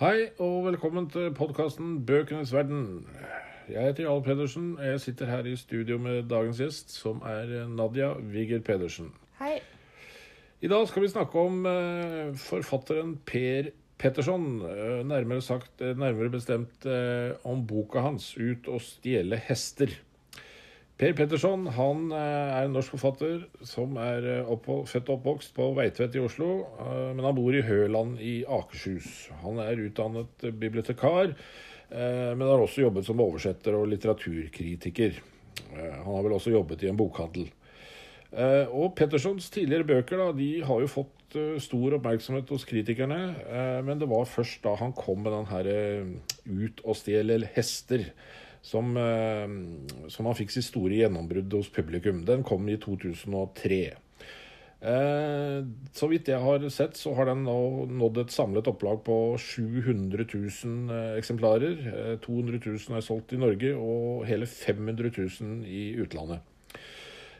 Hei og velkommen til podkasten Bøkenes verden. Jeg heter Jarl Pedersen, og jeg sitter her i studio med dagens gjest, som er Nadia Wigger Pedersen. Hei. I dag skal vi snakke om eh, forfatteren Per Petterson. eh, nærmere, sagt, eh, nærmere bestemt om boka hans 'Ut og stjele hester'. Per Petterson han eh, er en norsk forfatter som er eh, født og oppvokst på Veitvet i Oslo, eh, men han bor i Høland i Akershus. Han er utdannet bibliotekar, men har også jobbet som oversetter og litteraturkritiker. Han har vel også jobbet i en bokhandel. Og Pettersons tidligere bøker da, de har jo fått stor oppmerksomhet hos kritikerne, men det var først da han kom med den her eh, 'Ut og stjele hester', som, eh, som han fikk sitt store gjennombrudd hos publikum. Den kom i 2003. Eh, så vidt jeg har sett, så har den nå nådd et samlet opplag på 700 000 eh, eksemplarer. Eh, 200 000 er solgt i Norge, og hele 500 000 i utlandet.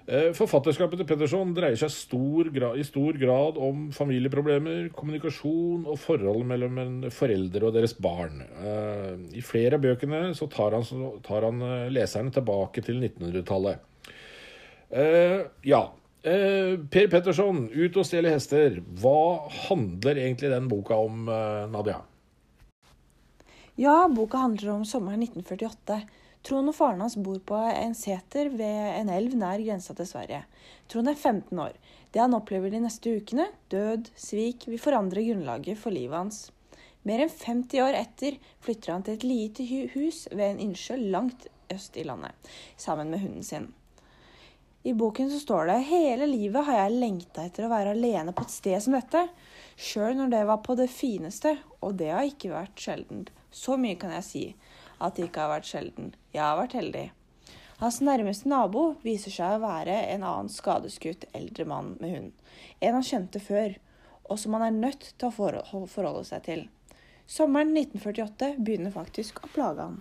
Eh, Forfatterskapet til Petterson dreier seg stor grad, i stor grad om familieproblemer, kommunikasjon og forholdet mellom foreldre og deres barn. Eh, I flere av bøkene tar han, tar han eh, leserne tilbake til 1900-tallet. Eh, ja. Per Petterson, 'Ut og stjele hester'. Hva handler egentlig den boka om, Nadia? Ja, boka handler om sommeren 1948. Trond og faren hans bor på en seter ved en elv nær grensa til Sverige. Trond er 15 år. Det han opplever de neste ukene, død, svik, vil forandre grunnlaget for livet hans. Mer enn 50 år etter flytter han til et lite hus ved en innsjø langt øst i landet, sammen med hunden sin. I boken så står det hele livet har jeg lengta etter å være alene på et sted som dette, sjøl når det var på det fineste, og det har ikke vært sjeldent. Så mye kan jeg si at det ikke har vært sjelden. Jeg har vært heldig. Hans nærmeste nabo viser seg å være en annen skadeskutt eldre mann med hund. En han kjente før, og som han er nødt til å forholde seg til. Sommeren 1948 begynner faktisk å plage han.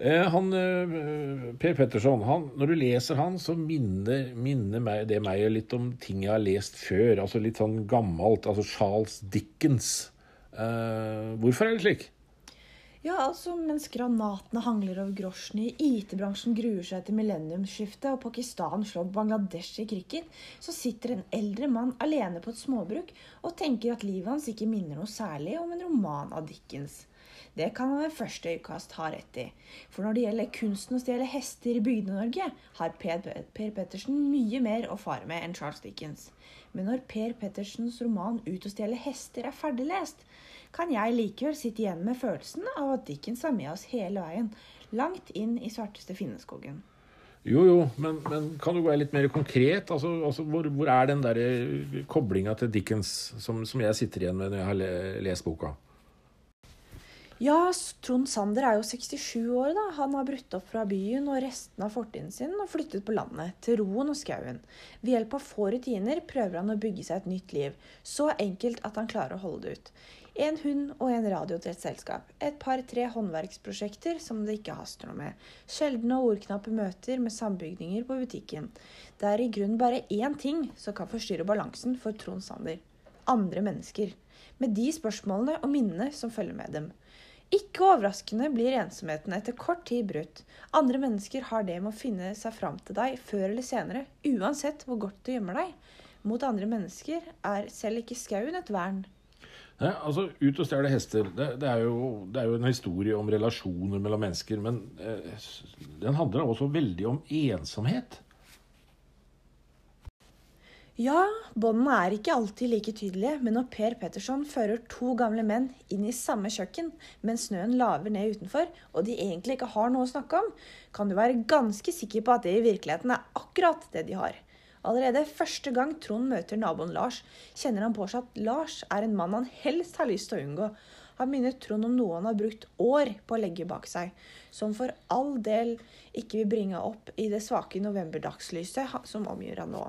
Eh, han, eh, per Petterson, han, når du leser han, så minner, minner meg, det meg litt om ting jeg har lest før. Altså litt sånn gammelt. Altså Charles Dickens. Uh, hvorfor er det slik? Ja, altså, mens granatene hangler over grosjene, IT-bransjen gruer seg til millenniumsskiftet, og Pakistan slår Bangladesh i cricket, så sitter en eldre mann alene på et småbruk og tenker at livet hans ikke minner noe særlig om en roman av Dickens. Det kan han ved første øyekast ha rett i. For når det gjelder kunsten å stjele hester i Bygde-Norge, har Per, per Pettersen mye mer å fare med enn Charles Dickens. Men når Per Pettersens roman 'Ut og stjele hester' er ferdiglest, kan jeg likevel sitte igjen med følelsen av at Dickens var med oss hele veien, langt inn i svarteste Finneskogen. Jo, jo, men, men kan du være litt mer konkret? Altså, altså hvor, hvor er den der eh, koblinga til Dickens som, som jeg sitter igjen med når jeg har lest boka? Ja, Trond Sander er jo 67 år. da. Han har brutt opp fra byen og resten av fortiden sin og flyttet på landet, til roen og skauen. Ved hjelp av få rutiner prøver han å bygge seg et nytt liv. Så enkelt at han klarer å holde det ut. En hund og en radio til et selskap. Et par-tre håndverksprosjekter som det ikke haster noe med. Sjeldne og ordknappe møter med sambygdinger på butikken. Det er i grunnen bare én ting som kan forstyrre balansen for Trond Sander. Andre mennesker. Med de spørsmålene og minnene som følger med dem. Ikke overraskende blir ensomheten etter kort tid brutt. Andre mennesker har det med å finne seg fram til deg før eller senere, uansett hvor godt du gjemmer deg. Mot andre mennesker er selv ikke skauen et vern. Nei, altså, Ut og stjele hester, det, det, er jo, det er jo en historie om relasjoner mellom mennesker. Men eh, den handler også veldig om ensomhet. Ja, båndene er ikke alltid like tydelige, men når Per Petterson fører to gamle menn inn i samme kjøkken mens snøen laver ned utenfor, og de egentlig ikke har noe å snakke om, kan du være ganske sikker på at det i virkeligheten er akkurat det de har. Allerede første gang Trond møter naboen Lars, kjenner han på seg at Lars er en mann han helst har lyst til å unngå. Han minner Trond om noe han har brukt år på å legge bak seg, som for all del ikke vil bringe opp i det svake novemberdagslyset som omgir han nå.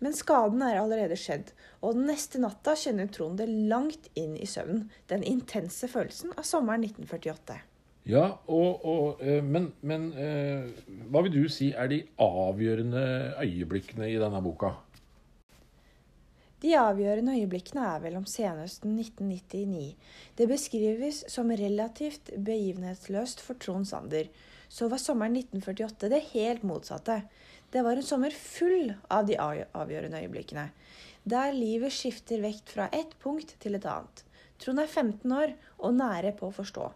Men skaden er allerede skjedd, og den neste natta kjenner Trond det langt inn i søvnen. Den intense følelsen av sommeren 1948. Ja, og, og, eh, men, men eh, hva vil du si er de avgjørende øyeblikkene i denne boka? De avgjørende øyeblikkene er vel om senhøsten 1999. Det beskrives som relativt begivenhetsløst for Trond Sander. Så var sommeren 1948 det helt motsatte. Det var en sommer full av de avgjørende øyeblikkene. Der livet skifter vekt fra ett punkt til et annet. Trond er 15 år og nære på å forstå.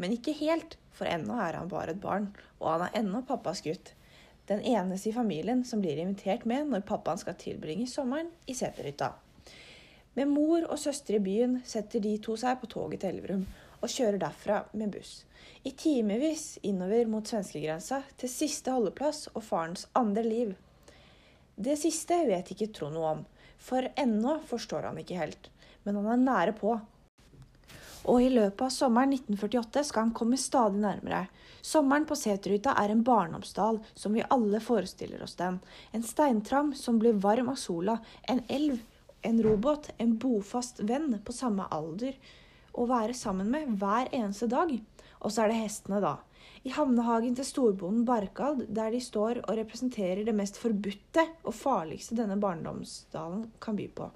Men ikke helt, for ennå er han bare et barn, og han er ennå pappas gutt den eneste i familien som blir invitert med når pappaen skal tilbringe sommeren i seterhytta. Med mor og søster i byen setter de to seg på toget til Elverum og kjører derfra med buss. I timevis innover mot svenskegrensa til siste holdeplass og farens andre liv. Det siste vet ikke Trond noe om, for ennå forstår han ikke helt. Men han er nære på og i løpet av sommeren 1948 skal han komme stadig nærmere. Sommeren på Seterhytta er en barndomsdal, som vi alle forestiller oss den. En steintram som blir varm av sola, en elv, en robåt, en bofast venn på samme alder å være sammen med hver eneste dag. Og så er det hestene, da. I havnehagen til storbonden Barkald, der de står og representerer det mest forbudte og farligste denne barndomsdalen kan by på.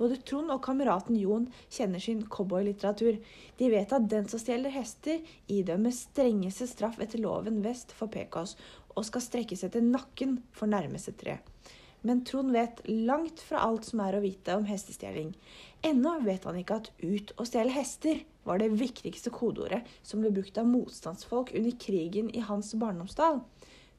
Både Trond og kameraten Jon kjenner sin cowboylitteratur. De vet at den som stjeler hester, idømmes strengeste straff etter loven vest for Pekås, og skal strekke seg til nakken for nærmeste tre. Men Trond vet langt fra alt som er å vite om hestestjeling. Ennå vet han ikke at 'ut og stjele hester' var det viktigste kodeordet som ble brukt av motstandsfolk under krigen i hans barndomsdal.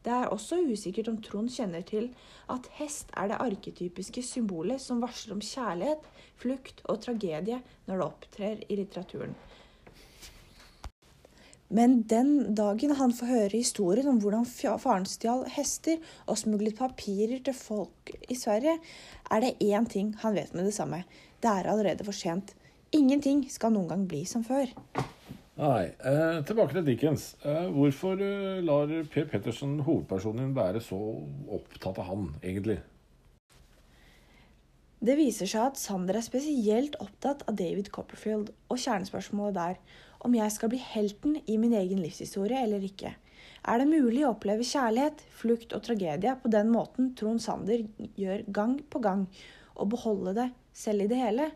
Det er også usikkert om Trond kjenner til at hest er det arketypiske symbolet som varsler om kjærlighet, flukt og tragedie når det opptrer i litteraturen. Men den dagen han får høre historien om hvordan faren stjal hester og smuglet papirer til folk i Sverige, er det én ting han vet med det samme. Det er allerede for sent. Ingenting skal noen gang bli som før. Nei. Eh, tilbake til Dickens. Eh, hvorfor eh, lar Per Pettersen hovedpersonen være så opptatt av han, egentlig? Det viser seg at Sander er spesielt opptatt av David Copperfield, og kjernespørsmålet der om jeg skal bli helten i min egen livshistorie eller ikke. Er det mulig å oppleve kjærlighet, flukt og tragedie på den måten Trond Sander gjør gang på gang, og beholde det selv i det hele?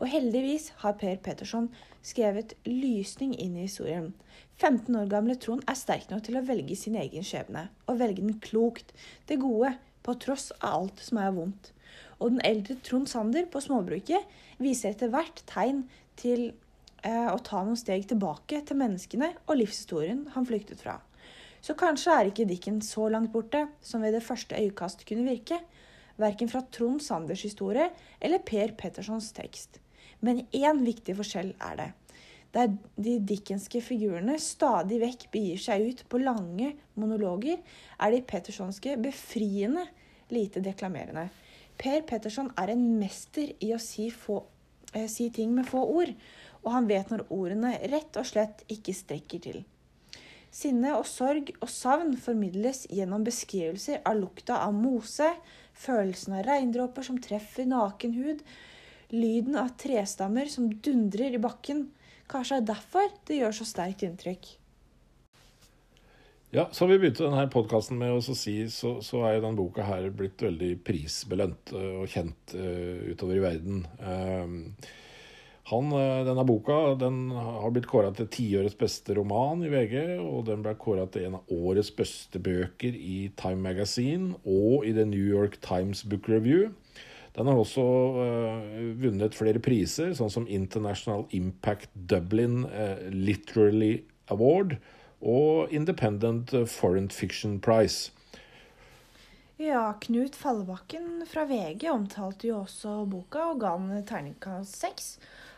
Og heldigvis har Per Petterson skrevet lysning inn i historien. 15 år gamle Trond er sterk nok til å velge sin egen skjebne, og velge den klokt, det gode, på tross av alt som er vondt. Og den eldre Trond Sander på småbruket viser etter hvert tegn til eh, å ta noen steg tilbake til menneskene og livshistorien han flyktet fra. Så kanskje er ikke Dicken så langt borte som ved det første øyekast kunne virke, verken fra Trond Sanders historie eller Per Pettersons tekst. Men én viktig forskjell er det. Der de dickenske figurene stadig vekk begir seg ut på lange monologer, er de pettersonske befriende lite deklamerende. Per Petterson er en mester i å si, få, eh, si ting med få ord, og han vet når ordene rett og slett ikke strekker til. Sinne og sorg og savn formidles gjennom beskrivelser av lukta av mose, følelsen av regndråper som treffer naken hud, lyden av trestammer som dundrer i bakken. Kanskje er derfor det gjør så sterkt inntrykk. Ja, Som vi begynte denne podkasten med å si, så, så, er jo denne boka her blitt veldig prisbelønt eh, og kjent uh, utover i verden. Uh, han, denne boka den har blitt kåra til tiårets beste roman i VG, og den ble kåra til en av årets beste bøker i Time Magazine og i The New York Times Book Review. Den har også uh, vunnet flere priser, sånn som International Impact Dublin uh, Literally Award og Independent Foreign Fiction Prize. Ja, Knut Fallebakken fra VG omtalte jo også boka og ga den terningkast seks.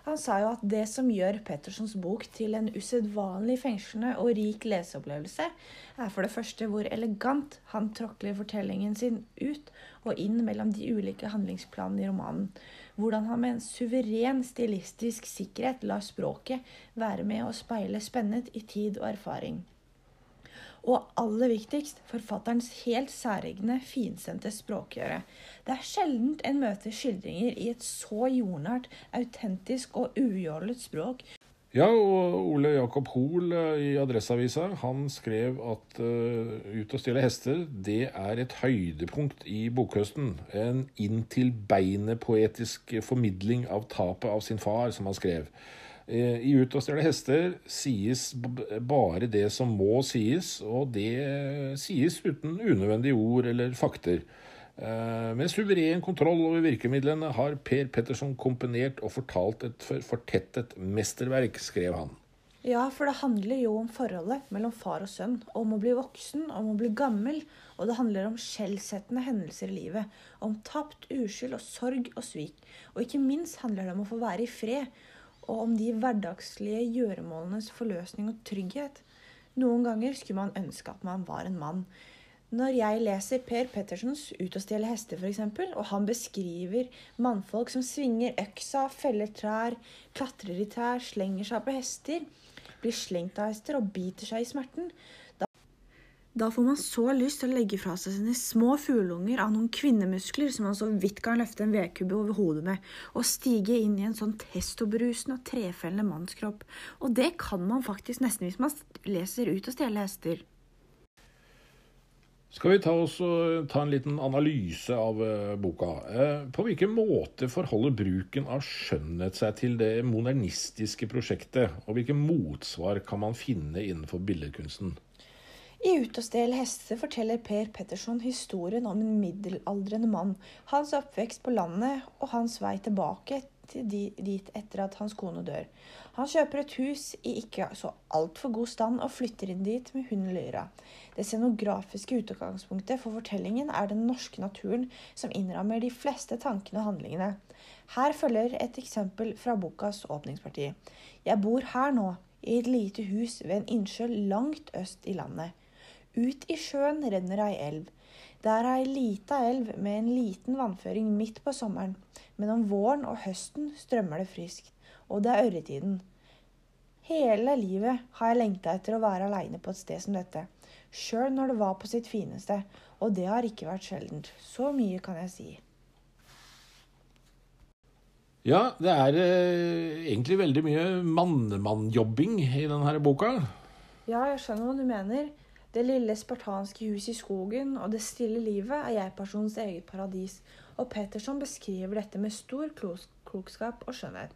Han sa jo at det som gjør Pettersons bok til en usedvanlig fengslende og rik leseopplevelse, er for det første hvor elegant han tråkler fortellingen sin ut og inn mellom de ulike handlingsplanene i romanen. Hvordan han med en suveren stilistisk sikkerhet lar språket være med å speile spennet i tid og erfaring. Og aller viktigst forfatterens helt særegne, finsendte språkgjøre. Det er sjelden en møter skildringer i et så jordnært, autentisk og ujålet språk Ja, og Ole Jakob Hoel eh, i Adresseavisa han skrev at uh, Ut og stjele hester det er et høydepunkt i bokhøsten. En inntil beinet poetisk formidling av tapet av sin far, som han skrev. Uh, I Ut og stjele hester sies bare det som må sies, og det sies uten unødvendige ord eller fakter. Eh, med suveren kontroll over virkemidlene har Per Petterson komponert og fortalt et fortettet mesterverk, skrev han. Ja, for det handler jo om forholdet mellom far og sønn, om å bli voksen, om å bli gammel, og det handler om skjellsettende hendelser i livet, om tapt uskyld og sorg og svik, og ikke minst handler det om å få være i fred, og om de hverdagslige gjøremålenes forløsning og trygghet. Noen ganger skulle man ønske at man var en mann. Når jeg leser Per Pettersens 'Ut og stjele hester', f.eks., og han beskriver mannfolk som svinger øksa, feller trær, klatrer i trær, slenger seg på hester, blir slengt av hester og biter seg i smerten, da, får man så lyst til å legge fra seg sine små fugleunger av noen kvinnemuskler som man så vidt kan løfte en vedkubbe over hodet med, og stige inn i en sånn testobrusende og trefellende mannskropp. Og det kan man faktisk nesten hvis man leser 'Ut og stjele hester'. Skal vi ta, oss, ta en liten analyse av uh, boka. Uh, på hvilken måte forholder bruken av skjønnhet seg til det modernistiske prosjektet, og hvilke motsvar kan man finne innenfor billedkunsten? I 'Ut og stjel hester' forteller Per Petterson historien om en middelaldrende mann, hans oppvekst på landet og hans vei tilbake dit etter at hans kone dør. Han kjøper et hus i ikke så altfor god stand og flytter inn dit med hunden Lyra. Det scenografiske utgangspunktet for fortellingen er den norske naturen som innrammer de fleste tankene og handlingene. Her følger et eksempel fra bokas åpningsparti. Jeg bor her nå, i et lite hus ved en innsjø langt øst i landet. Ut i sjøen renner ei elv. Det er ei lita elv med en liten vannføring midt på sommeren, men om våren og høsten strømmer det friskt, og det er ørretiden. Hele livet har jeg lengta etter å være aleine på et sted som dette, sjøl når det var på sitt fineste, og det har ikke vært sjeldent. Så mye kan jeg si. Ja, det er eh, egentlig veldig mye mannemannjobbing i denne boka. Ja, jeg skjønner hva du mener. Det lille spartanske huset i skogen og det stille livet er jeg-personens eget paradis, og Petterson beskriver dette med stor klokskap og skjønnhet,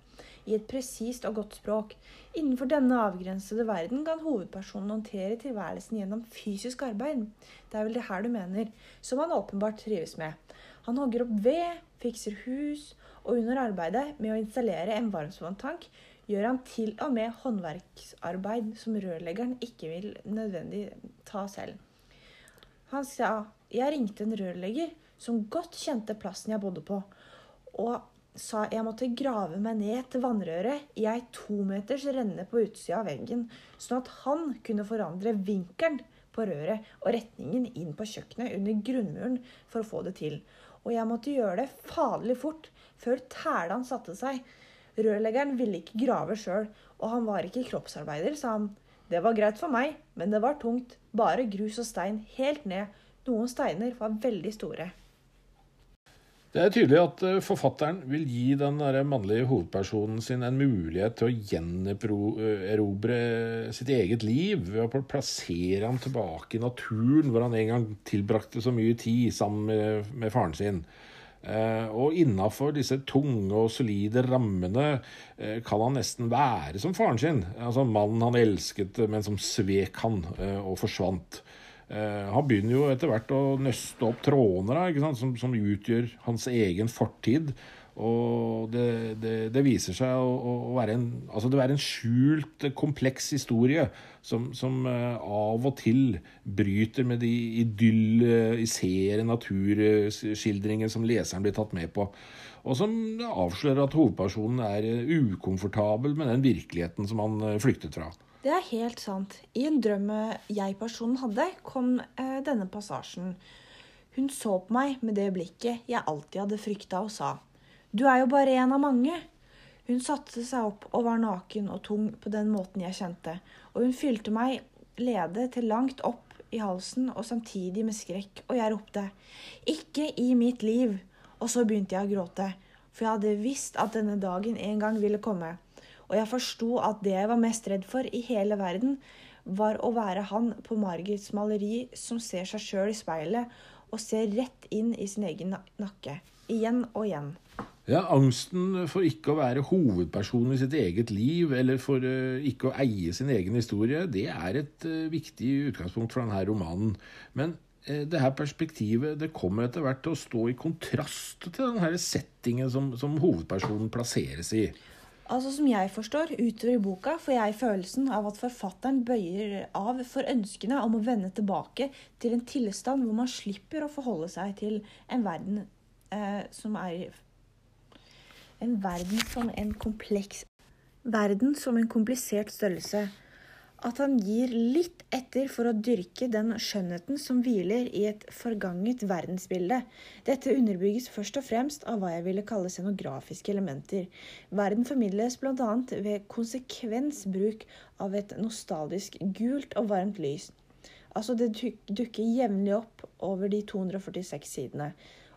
i et presist og godt språk. Innenfor denne avgrensede verden kan hovedpersonen håndtere tilværelsen gjennom fysisk arbeid. Det er vel det her du mener, som han åpenbart trives med. Han hogger opp ved, fikser hus, og under arbeidet med å installere en varmtvanntank gjør han til og med håndverksarbeid som rørleggeren ikke vil nødvendig ta selv. Han sa jeg ringte en rørlegger som godt kjente plassen jeg bodde på, og sa jeg måtte grave meg ned til vannrøret i ei tometers renne på utsida av veggen, sånn at han kunne forandre vinkelen på røret og retningen inn på kjøkkenet under grunnmuren for å få det til. Og jeg måtte gjøre det farlig fort, før tælan satte seg. Rørleggeren ville ikke grave sjøl, og han var ikke kroppsarbeider, sa han. Det var greit for meg, men det var tungt. Bare grus og stein helt ned. Noen steiner var veldig store. Det er tydelig at eh, forfatteren vil gi den mannlige hovedpersonen sin en mulighet til å gjenerobre sitt eget liv ved å plassere ham tilbake i naturen, hvor han en gang tilbrakte så mye tid sammen med, med faren sin. Eh, og innafor disse tunge og solide rammene eh, kan han nesten være som faren sin. Altså mannen han elsket, men som svek han eh, og forsvant. Han begynner jo etter hvert å nøste opp trådene som, som, utgjør hans egen fortid. Og det, det, det viser seg å, å, være en, altså det er en skjult, kompleks historie som, som uh, av og til bryter med de idylliserende naturskildringene som leseren blir tatt med på. Og som avslører at hovedpersonen er ukomfortabel med den virkeligheten som han flyktet fra. Det er helt sant. I en drøm jeg-personen hadde, kom denne passasjen. Hun så på meg med det blikket jeg alltid hadde frykta, og sa du er jo bare en av mange. Hun satte seg opp og var naken og tung på den måten jeg kjente, og hun fylte meg lede til langt opp i halsen og samtidig med skrekk, og jeg ropte ikke i mitt liv, og så begynte jeg å gråte, for jeg hadde visst at denne dagen en gang ville komme, og jeg forsto at det jeg var mest redd for i hele verden, var å være han på Margits maleri som ser seg sjøl i speilet og ser rett inn i sin egen nakke. Igjen og igjen. Ja, Angsten for ikke å være hovedperson i sitt eget liv, eller for uh, ikke å eie sin egen historie, det er et uh, viktig utgangspunkt for denne romanen. Men uh, det her perspektivet det kommer etter hvert til å stå i kontrast til den settingen som, som hovedpersonen plasseres i. Altså Som jeg forstår, utover i boka får jeg følelsen av at forfatteren bøyer av for ønskene om å vende tilbake til en tilstand hvor man slipper å forholde seg til en verden eh, som er En verden som en kompleks Verden som en komplisert størrelse at han gir litt etter for å dyrke den skjønnheten som hviler i et forganget verdensbilde. Dette underbygges først og fremst av hva jeg ville kalle scenografiske elementer. Verden formidles bl.a. ved konsekvens bruk av et nostalgisk gult og varmt lys. Altså, det dukker jevnlig opp over de 246 sidene.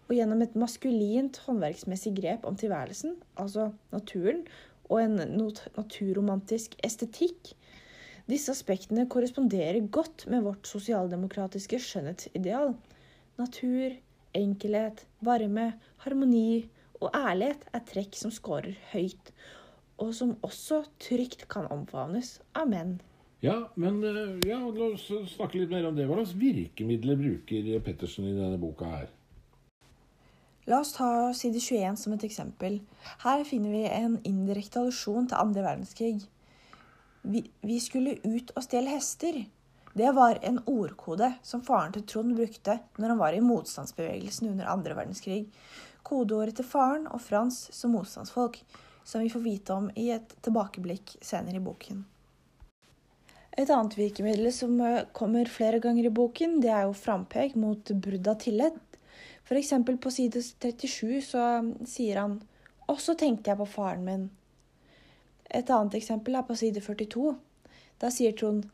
Og gjennom et maskulint håndverksmessig grep om tilværelsen, altså naturen, og en naturromantisk estetikk, disse aspektene korresponderer godt med vårt sosialdemokratiske skjønnhetsideal. Natur, enkelhet, varme, harmoni og ærlighet er trekk som scorer høyt, og som også trygt kan omfavnes av menn. Ja, men eh, ja, la oss snakke litt mer om det. Hva slags virkemidler bruker Pettersen i denne boka her? La oss ta side 21 som et eksempel. Her finner vi en indirekte allusjon til andre verdenskrig vi, vi skulle ut og stjele hester. Det var en ordkode som faren til Trond brukte når han var i motstandsbevegelsen under andre verdenskrig. Kodeordet til faren og Frans som motstandsfolk, som vi får vite om i et tilbakeblikk senere i boken. Et annet virkemiddel som eh, kommer flere ganger i boken, det er jo frampek mot brudd av tillit. F.eks. på side 37 så sier han Og så tenkte jeg på faren min. Et annet eksempel er på side 42. Da sier Trond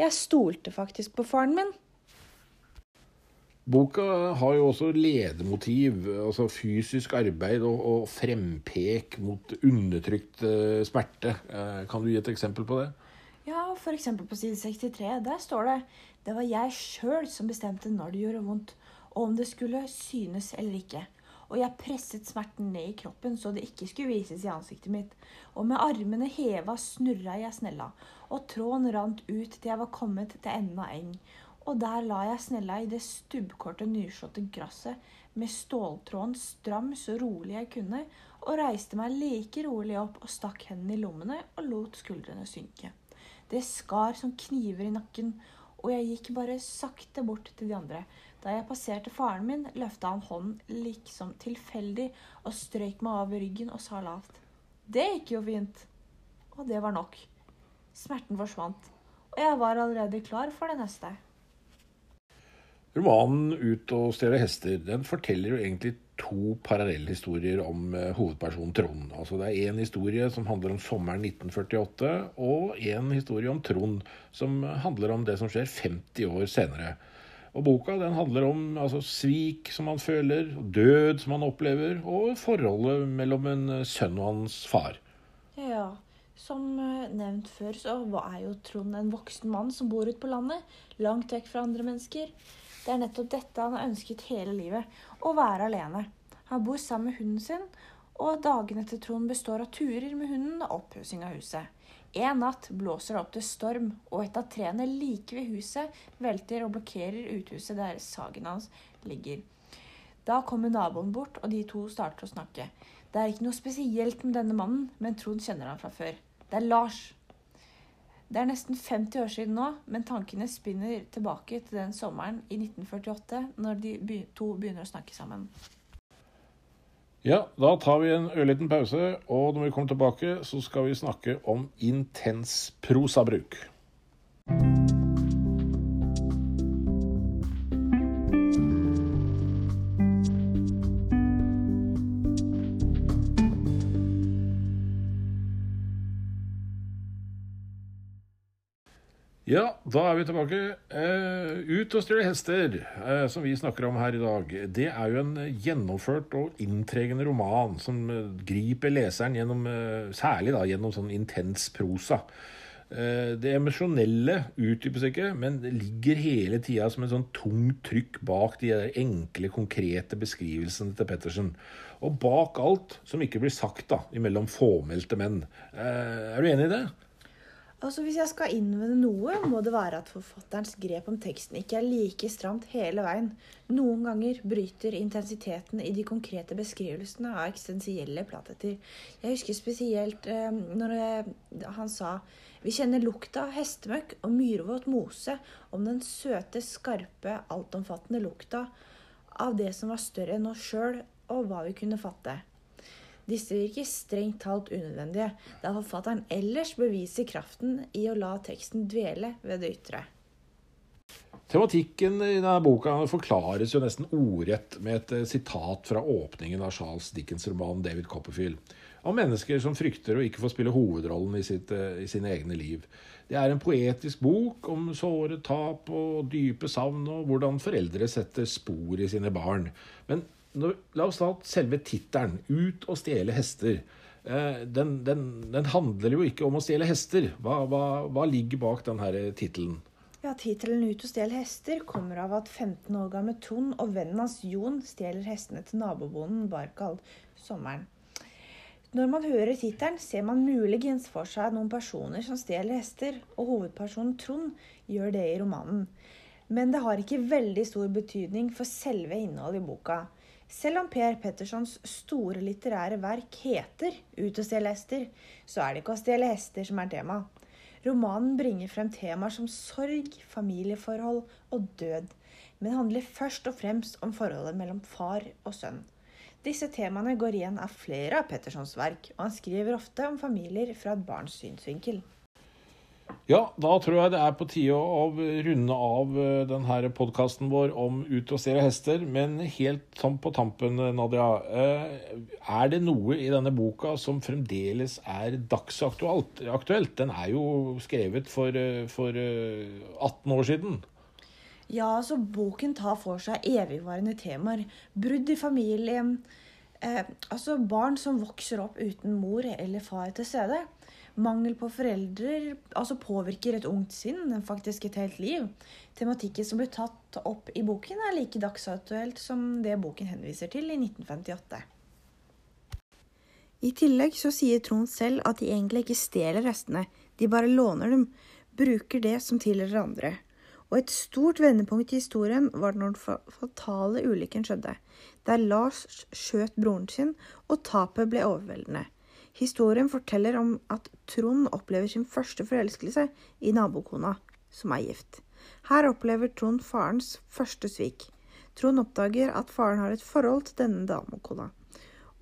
jeg stolte faktisk på faren min. Boka har jo også ledemotiv, altså fysisk arbeid og, og frempek mot undertrykt uh, smerte. Uh, kan du gi et eksempel på det? Ja, f.eks. på side 63. Der står det det var jeg sjøl som bestemte når det gjorde vondt, og om det skulle synes eller ikke og jeg presset smerten ned i kroppen så det ikke skulle vises i ansiktet mitt. Og med armene heva snurra jeg snella, og tråden rant ut til jeg var kommet til enden av eng. Og der la jeg snella i det stubbkorte, nyslåtte gresset med ståltråden stram så rolig jeg kunne, og reiste meg like rolig opp og stakk hendene i lommene og lot skuldrene synke. Det skar som kniver i nakken, og jeg gikk bare sakte bort til de andre, da jeg passerte faren min, løfta han hånden liksom tilfeldig og strøyk meg over ryggen og sa lavt. Det gikk jo fint. Og det var nok. Smerten forsvant, og jeg var allerede klar for det neste. Romanen 'Ut og stjele hester' den forteller jo egentlig to parallellhistorier om uh, hovedpersonen Trond. Altså Det er én historie som handler om sommeren 1948, og én historie om Trond som handler om det som skjer 50 år senere. Og boka den handler om altså, svik som han føler, død som han opplever, og forholdet mellom en eh, sønn og hans far. Ja, som eh, nevnt før så er jo Trond en voksen mann som bor ute på landet, langt vekk fra andre mennesker. Det er nettopp dette han har ønsket hele livet, å være alene. Han bor sammen med hunden sin, og dagene til Trond består av turer med hunden og oppussing av huset. En natt blåser det opp til storm, og et av trærne like ved huset velter og blokkerer uthuset der sagen hans ligger. Da kommer naboen bort, og de to starter å snakke. Det er ikke noe spesielt med denne mannen, men Trond kjenner han fra før. Det er Lars. Det er nesten 50 år siden nå, men tankene spinner tilbake til den sommeren i 1948, når de to begynner å snakke sammen. Ja, da tar vi en ørliten pause, og når vi kommer tilbake, så skal vi snakke om intens prosabruk. Da er vi tilbake. Eh, ut og stjele hester, eh, som vi snakker om her i dag. Det er jo en gjennomført og inntregende roman som eh, griper leseren gjennom, eh, særlig da, gjennom sånn intens prosa. Eh, det emosjonelle utdypes ikke, men det ligger hele tida som en sånn tungt trykk bak de enkle, konkrete beskrivelsene til Pettersen. Og bak alt som ikke blir sagt da, imellom fåmælte menn. Eh, er du enig i det? Altså, Hvis jeg skal innvende noe, må det være at forfatterens grep om teksten ikke er like stramt hele veien. Noen ganger bryter intensiteten i de konkrete beskrivelsene av eksistensielle plateter. Jeg husker spesielt eh, når jeg, han sa vi kjenner lukta av hestemøkk og myrvåt mose om den søte, skarpe, altomfattende lukta av det som var større enn oss sjøl, og hva vi kunne fatte. Disse virker strengt talt unødvendige, da forfatteren ellers beviser kraften i å la teksten dvele ved det ytre. Tematikken i denne boka forklares jo nesten ordrett med et eh, sitat fra åpningen av Charles Dickens' roman 'David Copperfield'. Om mennesker som frykter å ikke få spille hovedrollen i, sitt, eh, i sine egne liv. Det er en poetisk bok om såre tap og dype savn, og hvordan foreldre setter spor i sine barn. Men la oss ta selve tittelen, 'Ut og stjele hester'. Eh, den, den, den, handler jo ikke om å stjele hester. Hva, hva, hva ligger bak denne tittelen? Ja, Tittelen 'Ut og stjel hester' kommer av at 15 år gamle Trond og vennen hans Jon stjeler hestene til nabobonden Barkald sommeren. Når man hører tittelen, ser man muligens for seg noen personer som stjeler hester, og hovedpersonen Trond gjør det i romanen. Men det har ikke veldig stor betydning for selve innholdet i boka. Selv om Per Pettersons store litterære verk heter 'Ut og stjele hester', så er det ikke å stjele hester som er tema. Romanen bringer frem temaer som sorg, familieforhold og død, men handler først og fremst om forholdet mellom far og sønn. Disse temaene går igjen av flere av Pettersons verk, og han skriver ofte om familier fra et barns synsvinkel. Ja, da tror jeg det er på tide å runde av eh, denne podkasten vår om ut og stjele hester. Men helt sånn på tampen, Nadia. Eh, er det noe i denne boka som fremdeles er dagsaktuelt? Den er jo skrevet for, eh, for 18 år siden. Ja, altså boken tar for seg evigvarende temaer. Brudd i familien. Eh, altså barn som vokser opp uten mor eller far til stede. Mangel på foreldre altså påvirker et ungt sinn, faktisk et helt liv. Tematikken som blir tatt opp i boken, er like dagsaktuelt som det boken henviser til i 1958. I tillegg så sier Trond selv at de egentlig ikke stjeler restene, de bare låner dem, bruker det som tilhører andre. Og et stort vendepunkt i historien var når den fatale ulykken skjedde, der Lars skjøt broren sin og tapet ble overveldende. Historien forteller om at Trond opplever sin første forelskelse i nabokona, som er gift. Her opplever Trond farens første svik. Trond oppdager at faren har et forhold til denne damekona.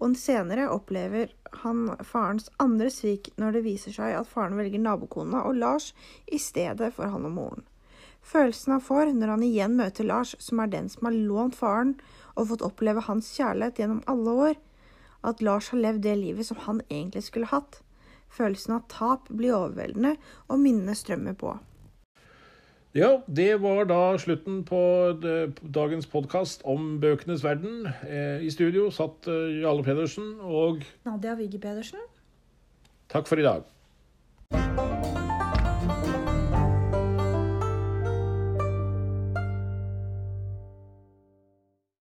Og senere opplever han farens andre svik når det viser seg at faren velger nabokona og Lars i stedet for han og moren. Følelsen han får når han igjen møter Lars, som er den som har lånt faren og fått oppleve hans kjærlighet gjennom alle år, at Lars har levd det livet som han egentlig skulle hatt. Følelsen av tap blir overveldende, og minnene strømmer på. Ja, det var da slutten på dagens podkast om bøkenes verden. Eh, I studio satt eh, Jarle Pedersen og Nadia Wigge Pedersen. Takk for i dag.